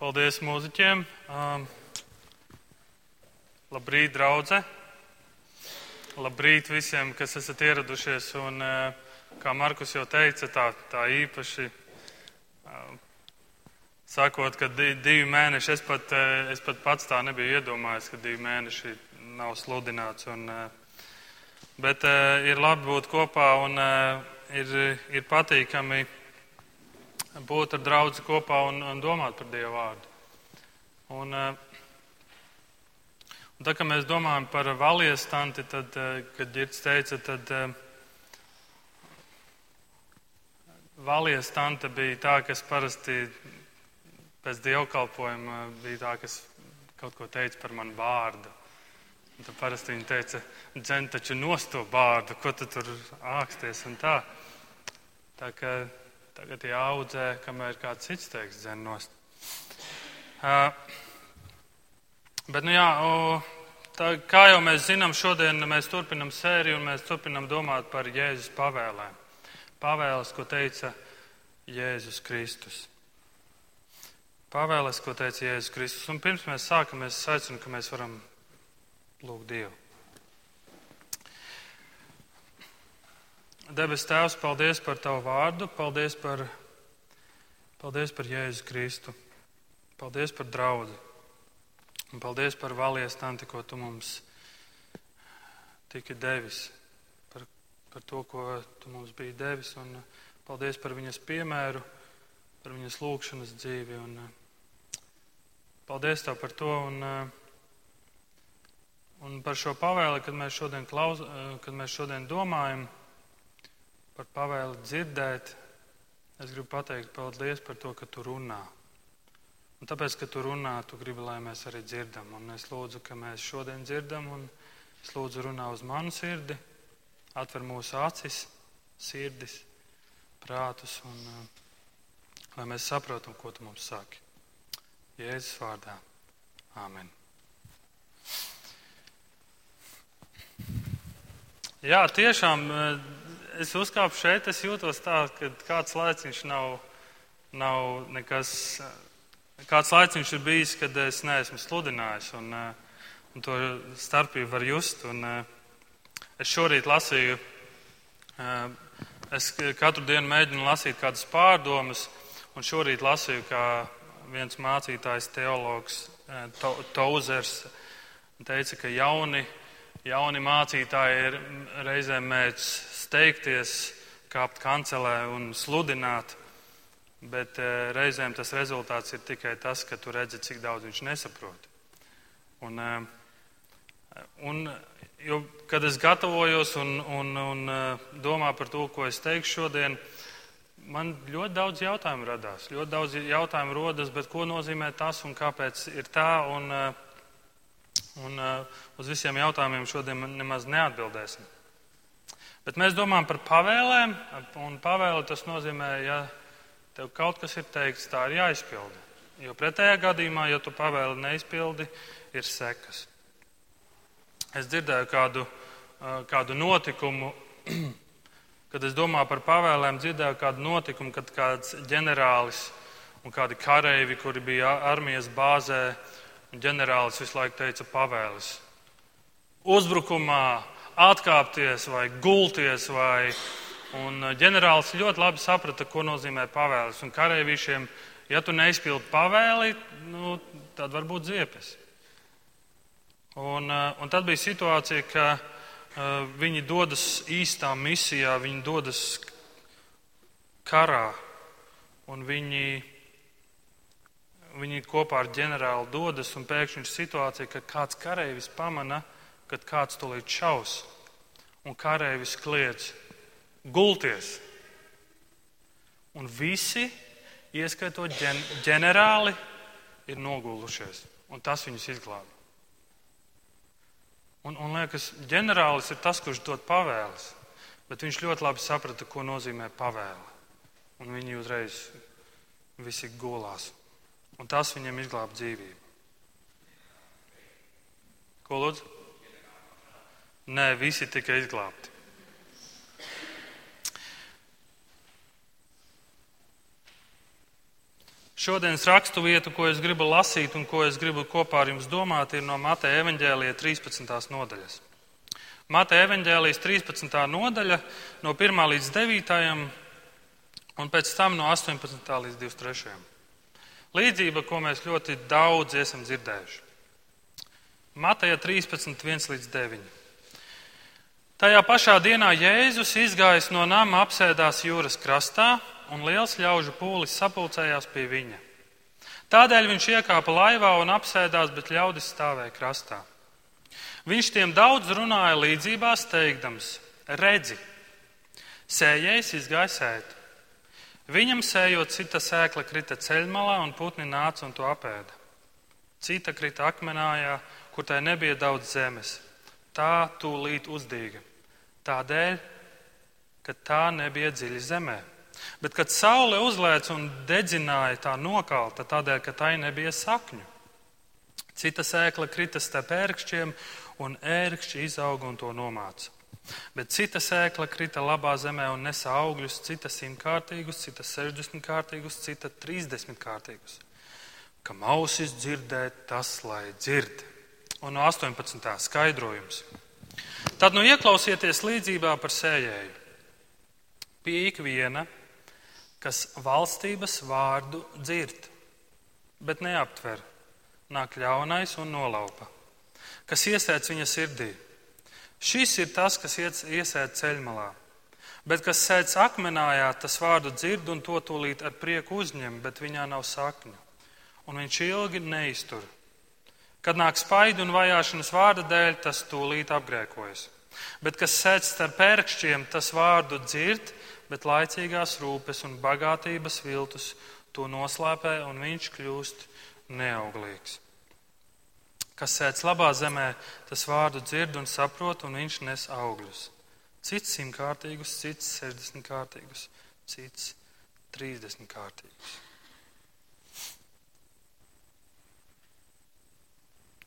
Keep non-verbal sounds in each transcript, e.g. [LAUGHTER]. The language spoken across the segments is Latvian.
Paldies mūziķiem. Um, labrīt, draudzē. Labrīt visiem, kas esat ieradušies. Un, uh, kā Markus jau teica, tā, tā īpaši uh, sakot, ka di, divi mēneši, es pat, uh, es pat pats tā nebiju iedomājies, ka divi mēneši nav sludināts. Un, uh, bet ir labi būt kopā un ir, ir patīkami būt ar draugu kopā un, un domāt par Dievu vārdu. Un, eh, un tā kā mēs domājam par valijas tanti, tad, eh, kad Girts teica, tad eh, valijas tante bija tā, kas parasti pēc dievkalpojuma bija tā, kas kaut ko teica par manu vārdu. Un tad parasti viņa teica, dzen taču nost to vārdu, ko tu tur āksties un tā. Tā kā Tagad jāaudzē, kamēr kāds cits teiks dzennost. Uh, bet, nu jā, o, tā, kā jau mēs zinām, šodien mēs turpinam sēriju un mēs turpinam domāt par Jēzus pavēlēm. Pavēles, ko teica Jēzus Kristus. Pavēles, ko teica Jēzus Kristus. Un pirms mēs sākam, es aicinu, ka mēs varam lūgt Dievu. Debes Tēvs, paldies par Tavu vārdu, paldies par, paldies par Jēzu Kristu, paldies par draugu. Un paldies par valies tanti, ko Tu mums tiki devis, par, par to, ko Tu mums biji devis, un paldies par viņas piemēru, par viņas lūgšanas dzīvi, un paldies Tev par to, un, un par šo pavēli, kad mēs šodien, klaus, kad mēs šodien domājam par pavēli dzirdēt, es gribu pateikt paldies par to, ka tu runā. Un tāpēc, ka tu runā, tu gribi, lai mēs arī dzirdam. Un es lūdzu, ka mēs šodien dzirdam, un es lūdzu runā uz manu sirdi, atver mūsu acis, sirdis, prātus, un uh, lai mēs saprotam, ko tu mums saki. Jēzus vārdā. Āmen. Jā, tiešām es uzkāpu šeit, es jūtos tā, ka kāds laiciņš nav, nav nekas, kāds laiciņš ir bijis, kad es neesmu sludinājis, un, eh, un to starpību var just. Un, eh, es šorīt lasīju, eh, es katru dienu mēģinu lasīt kādas pārdomas, un šorīt lasīju, kā viens mācītājs, teologs Tauzers, teica, ka jauni, jauni mācītāji ir reizēm mēģinājumi steigties, kāpt kancelē un sludināt, bet eh, reizēm tas rezultāts ir tikai tas, ka tu redzi, cik daudz viņš nesaprot. Un, eh, un, jo, kad es gatavojos un, un, un eh, domāju par to, ko es teikšu šodien, man ļoti daudz jautājumu radās. Ļoti daudz jautājumu rodas, bet ko nozīmē tas un kāpēc ir tā? Un, un uz visiem jautājumiem šodien nemaz neatbildēsim. Bet mēs domājam par pavēlēm, un pavēle tas nozīmē, ja tev kaut kas ir teikts, tā ir jāizpilda. Jo pretējā gadījumā, ja tu pavēli neizpildi, ir sekas. Es dzirdēju kādu, kādu notikumu, [CLEARS THROAT] kad es domāju par pavēlēm, dzirdēju kādu notikumu, kad kāds ģenerālis un kādi kareivi, kuri bija armijas bāzē, un ģenerālis visu laiku teica pavēles. Uzbrukumā atkāpties vai gulties. Vai, un uh, ģenerālis ļoti labi saprata, ko nozīmē pavēles. Un karavīšiem, ja tu neizpildi pavēli, nu, tad var būt ziepes. Un, uh, un tad bija situācija, ka uh, viņi dodas īstā misijā, viņi dodas karā. Un viņi, viņi kopā ar ģenerāli dodas, un pēkšņi ir situācija, ka kāds kareivis pamana, kad kāds to līdz šaus un kareivis kliedz: Gulties! Un visi, ieskaitot ģen ģenerāli, ir nogulušies, un tas viņus izglāba. Un, un liekas, ģenerālis ir tas, kurš dod pavēles, bet viņš ļoti labi saprata, ko nozīmē pavēle. Un viņi uzreiz visi gulās. Un tas viņam izglāba dzīvību. Ko lūdzu? Nē, visi tika izglābti. Šodienas rakstu vietu, ko es gribu lasīt un ko es gribu kopā ar jums domāt, ir no Mateja evaņģēlija 13. nodaļas. Mateja evaņģēlijas 13. nodaļa no 1 līdz 9. un pēc tam no 18. līdz 23. Līdzība, ko mēs ļoti daudz esam dzirdējuši. Mateja 13, 1 līdz 9. Tajā pašā dienā Jēzus izgājis no nama, apsēdās jūras krastā un liels ļaužu pūlis sapulcējās pie viņa. Tādēļ viņš iekāpa laivā un apsēdās, bet ļaudis stāvēja krastā. Viņš tiem daudz runāja līdzībās, teikdams: Redzi, sējējs izgāja sēt. Viņam sējot, cita sēkla krita ceļmalā un putni nāca un to apēda. Cita krita akmenājā, kur tai nebija daudz zemes. Tā tūlīt uzdīga. Tādēļ, ka tā nebija dziļi zemē. Bet, kad saule uzlēca un dedzināja, tā nokalta tādēļ, ka tai nebija sakņu. Cita sēkla krita starp ērkšķiem, un ērkšķi izauga un to nomāca. Bet cita sēkla krita labā zemē un nesa augļus, cita simtkārtīgus, cita sešdesmit kārtīgus, cita trīsdesmit kārtīgus. Kam ausis dzirdēt, tas lai dzird. Un no 18. skaidrojums. Tad nu ieklausieties līdzībā par sējēju. Pie ikviena kas valstības vārdu dzird, bet neaptver, nāk ļaunais un nolaupa, kas iesēdz viņa sirdī. Šis ir tas, kas iesēdz ceļmalā, bet kas sēdz akmenājā, tas vārdu dzird un to tūlīt ar prieku uzņem, bet viņā nav sakņu, un viņš ilgi neiztur. Kad nāk spaidu un vajāšanas vārda dēļ, tas tūlīt apgrēkojas. Bet kas sēdz starp pērkšķiem, tas vārdu dzird, bet laicīgās rūpes un bagātības viltus to noslēpē, un viņš kļūst neauglīgs. Kas sēdz labā zemē, tas vārdu dzird un saprot, un viņš nes augļus. Cits simtkārtīgus, cits sešdesmit kārtīgus, cits trīsdesmit kārtīgus.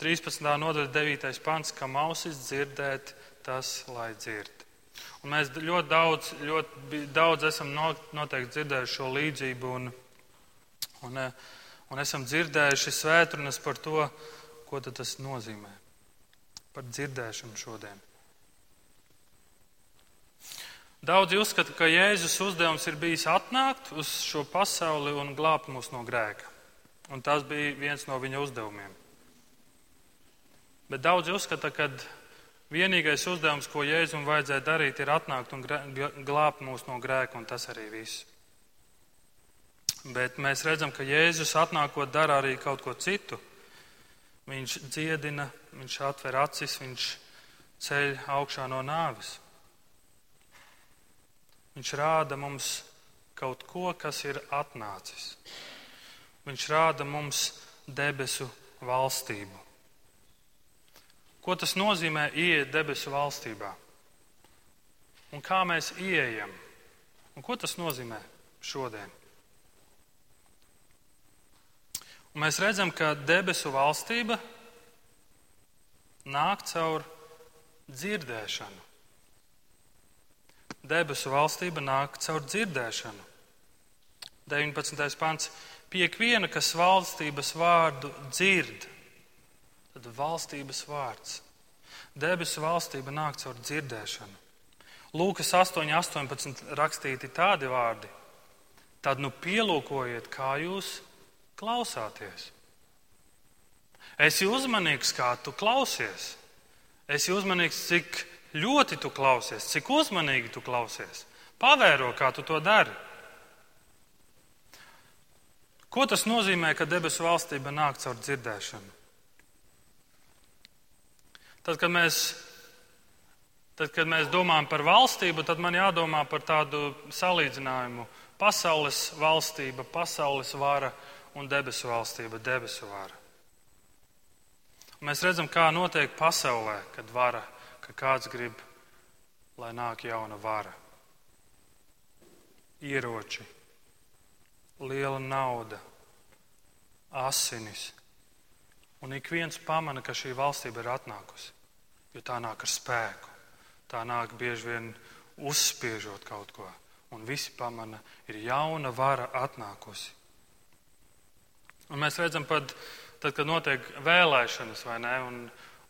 13. nodaļa, 9. pants, kam ausis dzirdēt, tas lai dzird. Un mēs ļoti daudz, ļoti daudz esam noteikti dzirdējuši šo līdzību un, un, un esam dzirdējuši svētrunas par to, ko tas nozīmē. Par dzirdēšanu šodien. Daudzi uzskata, ka Jēzus uzdevums ir bijis atnākt uz šo pasauli un glābt mūs no grēka. Un tas bija viens no viņa uzdevumiem. Bet daudzi uzskata, ka Vienīgais uzdevums, ko Jēzum vajadzēja darīt, ir atnākt un glābt mūs no grēka, un tas arī viss. Bet mēs redzam, ka Jēzus atnākot dara arī kaut ko citu. Viņš dziedina, viņš atver acis, viņš ceļ augšā no nāves. Viņš rāda mums kaut ko, kas ir atnācis. Viņš rāda mums debesu valstību. Ko tas nozīmē ieiet debesu valstībā? Un kā mēs ieejam? Un ko tas nozīmē šodien? Un mēs redzam, ka debesu valstība nāk caur dzirdēšanu. Debesu valstība nāk caur dzirdēšanu. 19. pants. Pie viena, kas valstības vārdu dzird, tad valstības vārds. Debesu valstība nāk caur dzirdēšanu. Lūkas 8,18 rakstīti tādi vārdi. Tad nu pielūkojiet, kā jūs klausāties. Esi uzmanīgs, kā tu klausies. Esi uzmanīgs, cik ļoti tu klausies, cik uzmanīgi tu klausies. Pavēro, kā tu to dari. Ko tas nozīmē, ka debesu valstība nāk caur dzirdēšanu? Tad, kad mēs, tad, kad mēs domājam par valstību, tad man jādomā par tādu salīdzinājumu. Pasaules valstība, pasaules vara un debesu valstība, debesu vara. Un mēs redzam, kā notiek pasaulē, kad vara, ka kāds grib, lai nāk jauna vara. Ieroči, liela nauda, asinis Un ik viens pamana, ka šī valstība ir atnākusi. Jo tā nāk ar spēku. Tā nāk bieži vien uzspiežot kaut ko. Un visi pamana, ir jauna vara atnākusi. Un mēs redzam, pat tad, kad notiek vēlēšanas, vai ne, un,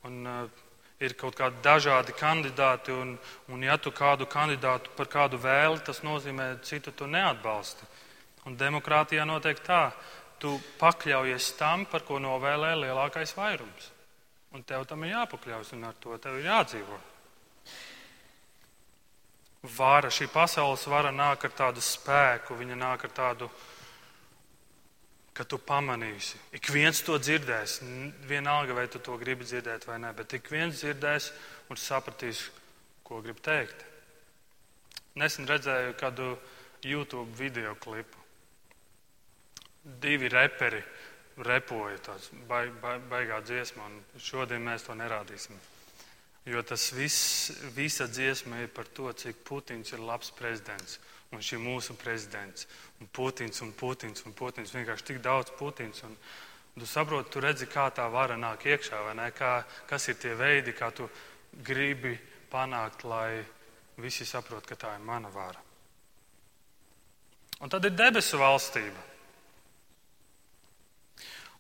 un uh, ir kaut kādi dažādi kandidāti, un, un ja tu kādu kandidātu par kādu vēli, tas nozīmē, citu tu neatbalsti. Un demokrātijā notiek tā, tu pakļaujies tam, par ko novēlē lielākais vairums. Un tev tam ir jāpakļaujas, un ar to tev ir jādzīvo. Vāra, šī pasaules vara nāk ar tādu spēku, viņa nāk ar tādu ka tu pamanīsi. Ik viens to dzirdēs, vienalga vai tu to gribi dzirdēt vai nē, bet ik viens dzirdēs un sapratīs, ko grib teikt. Nesen redzēju kādu YouTube video klipu. Divi reperi repoja tāds baig, baig, baigā dziesma, un šodien mēs to nerādīsim. Jo tas viss, visa dziesma ir par to, cik Putins ir labs prezidents un šī mūsu prezidents. Un Putins un Putins un Putins. Vienkārši tik daudz Putins. Un, tu saproti, tu redzi, kā tā vara nāk iekšā, vai ne? Kā, kas ir tie veidi, kā tu gribi panākt, lai visi saprot, ka tā ir mana vara. Un tad ir debesu valstība.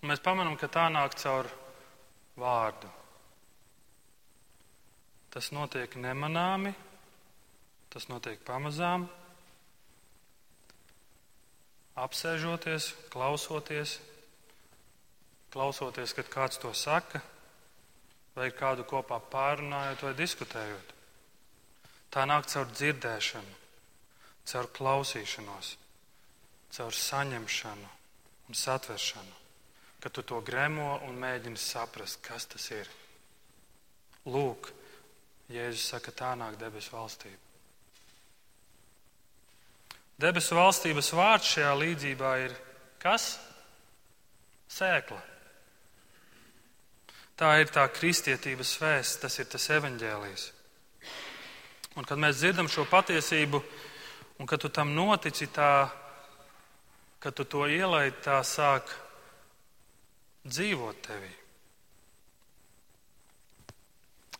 Un mēs pamanām, ka tā nāk caur vārdu. Tas notiek nemanāmi, tas notiek pamazām, apsēžoties, klausoties, klausoties, kad kāds to saka, vai kādu kopā pārunājot vai diskutējot. Tā nāk caur dzirdēšanu, caur klausīšanos, caur saņemšanu un satveršanu, kad tu to gremo un mēģini saprast, kas tas ir. Lūk, Jēzus saka, tā nāk debesu valstība. Debesu valstības vārds šajā līdzībā ir kas? Sēkla. Tā ir tā kristietības vēsts, tas ir tas evaņģēlijs. Un kad mēs dzirdam šo patiesību, un kad tu tam notici tā, kad tu to ielaidi, tā sāk dzīvot tevī.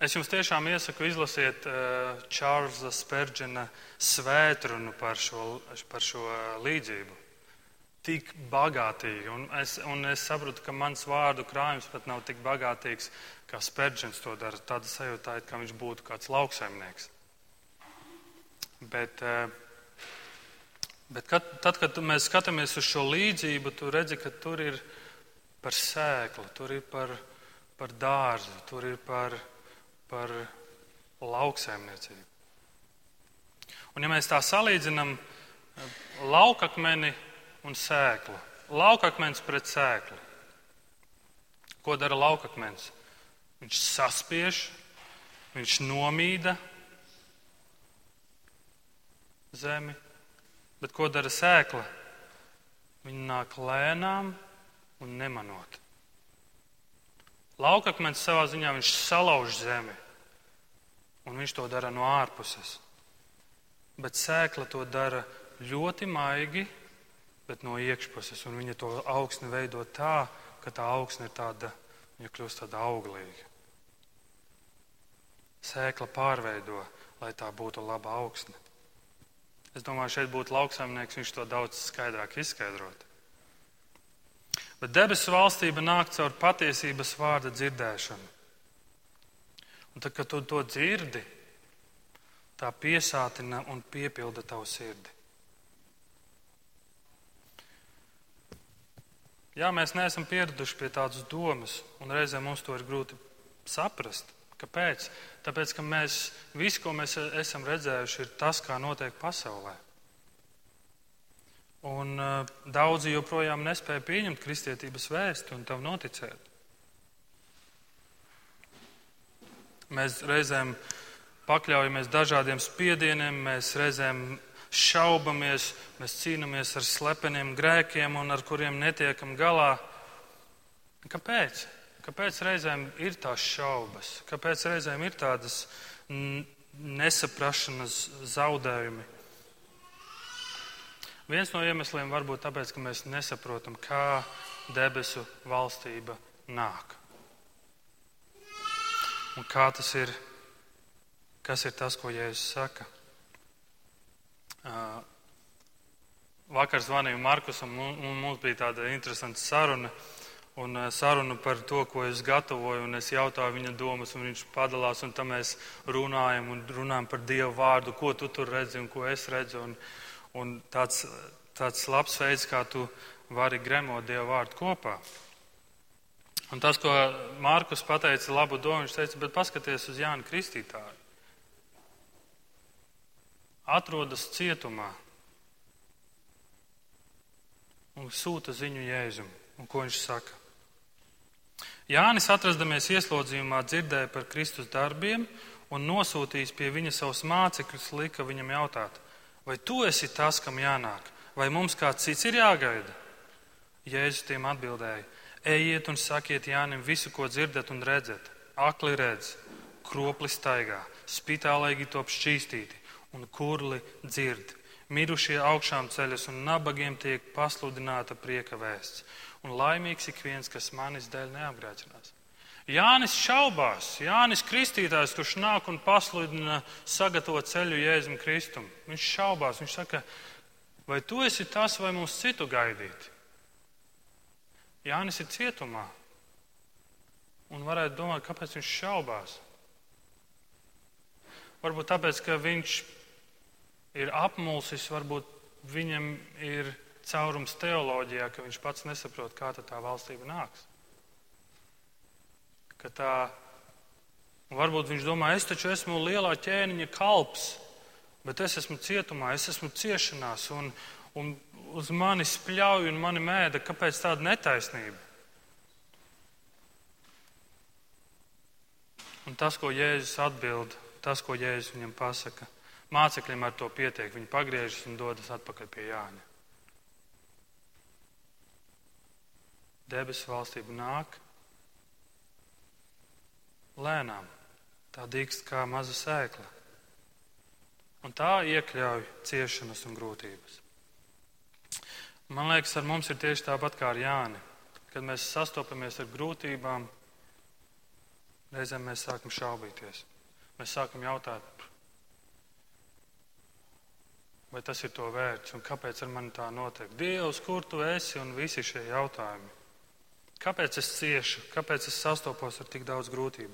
Es jums tiešām iesaku izlasiet uh, Čārlza Spērģena svētrunu par šo, par šo uh, līdzību. Tik bagātīgi, un es, un es saprotu, ka mans vārdu krājums pat nav tik bagātīgs, kā Spērģens to dara. Tāda sajūta ir, ka viņš būtu kāds lauksaimnieks. Bet, uh, bet kad, tad, kad mēs skatāmies uz šo līdzību, tu redzi, ka tur ir par sēklu, tur ir par, par dārzu, tur ir par par lauksaimniecību. Un ja mēs tā salīdzinām eh, laukakmeni un sēklu, laukakmens pret sēklu, ko dara laukakmens? Viņš saspiež, viņš nomīda zemi, bet ko dara sēkla? Viņa nāk lēnām un nemanot. Laukakmens savā ziņā viņš salauž zemi, un viņš to dara no ārpuses. Bet sēkla to dara ļoti maigi, bet no iekšpuses, un viņa to augsni veido tā, ka tā augsne ir tāda, viņa kļūst tāda auglīga. Sēkla pārveido, lai tā būtu laba augsne. Es domāju, šeit būtu lauksaimnieks, viņš to daudz skaidrāk izskaidrotu. Bet debesu valstība nāk caur patiesības vārda dzirdēšanu. Un tad, kad tu to dzirdi, tā piesātina un piepilda tavu sirdi. Jā, mēs neesam pieraduši pie tādas domas, un reizēm mums to ir grūti saprast. Kāpēc? Tāpēc, ka mēs visu, ko mēs esam redzējuši, ir tas, kā notiek pasaulē. Un uh, daudzi joprojām nespēja pieņemt kristietības vēstu un tam noticēt. Mēs reizēm pakļaujamies dažādiem spiedieniem, mēs reizēm šaubamies, mēs cīnāmies ar slepeniem grēkiem, un ar kuriem netiekam galā. Kāpēc? Kāpēc reizēm ir tās šaubas? Kāpēc reizēm ir tādas nesaprašanas zaudējumi? Viens no iemesliem var būt tāpēc, ka mēs nesaprotam, kā debesu valstība nāk. Un kā tas ir, kas ir tas, ko Jēzus saka? vakar zvanīju Markusam, un mums bija tāda interesanta saruna. Un saruna par to, ko es gatavoju, un es jautāju viņa domas, un viņš padalās, un tam mēs runājam, un runājam par Dievu vārdu, ko tu tur redzi un ko es redzu. Un, un tāds, tāds labs veids, kā tu vari gremot Dievu vārdu kopā. Un tas, ko Mārkus pateica, labu domu, viņš teica, bet paskaties uz Jānu Kristītāju. Atrodas cietumā un sūta ziņu Jēzum. Un ko viņš saka? Jānis, atrastamies ieslodzījumā, dzirdēja par Kristus darbiem un nosūtījis pie viņa savus mācekļus, lika viņam jautāt, vai tu esi tas, kam jānāk, vai mums kāds cits ir jāgaida? Jēzus tiem atbildēja: Ejiet un sakiet Jānim visu, ko dzirdat un redzat. Akli redz, kropli staigā, spitālīgi top šķīstīti un kurli dzird. Mirušie augšām ceļas un nabagiem tiek pasludināta prieka vēsts. Un laimīgs ik viens, kas manis dēļ neapgrēcinās. Jānis šaubās, Jānis Kristītājs, kurš nāk un pasludina sagatavo ceļu Jēzum Kristum. Viņš šaubās, viņš saka, vai tu esi tas, vai mums citu gaidīt? Jānis ir cietumā. Un varētu domāt, kāpēc viņš šaubās. Varbūt tāpēc, ka viņš ir apmulsis, varbūt viņam ir caurums teoloģijā, ka viņš pats nesaprot, kā tā valstība nāks. Ka tā, varbūt viņš domā, es taču esmu lielā ķēniņa kalps, bet es esmu cietumā, es esmu ciešanās, un, un uz mani spļauj un mani mēda, kāpēc tāda netaisnība? Un tas, ko Jēzus atbild, tas, ko Jēzus viņam pasaka, mācekļiem ar to pietiek. Viņi pagriežas un dodas atpakaļ pie Jāņa. Debesu valstība nāk lēnām, tā dīkst kā maza sēkla, un tā iekļauj ciešanas un grūtības. Man liekas, ar mums ir tieši tāpat kā ar Jāni. Kad mēs sastopamies ar grūtībām, reizēm mēs sākam šaubīties. Mēs sākam jautāt, vai tas ir to vērts un kāpēc ar mani tā notiek. Dievs, kur tu esi un visi šie jautājumi. Kāpēc es ciešu, kāpēc es sastopos ar tik daudz grūtību?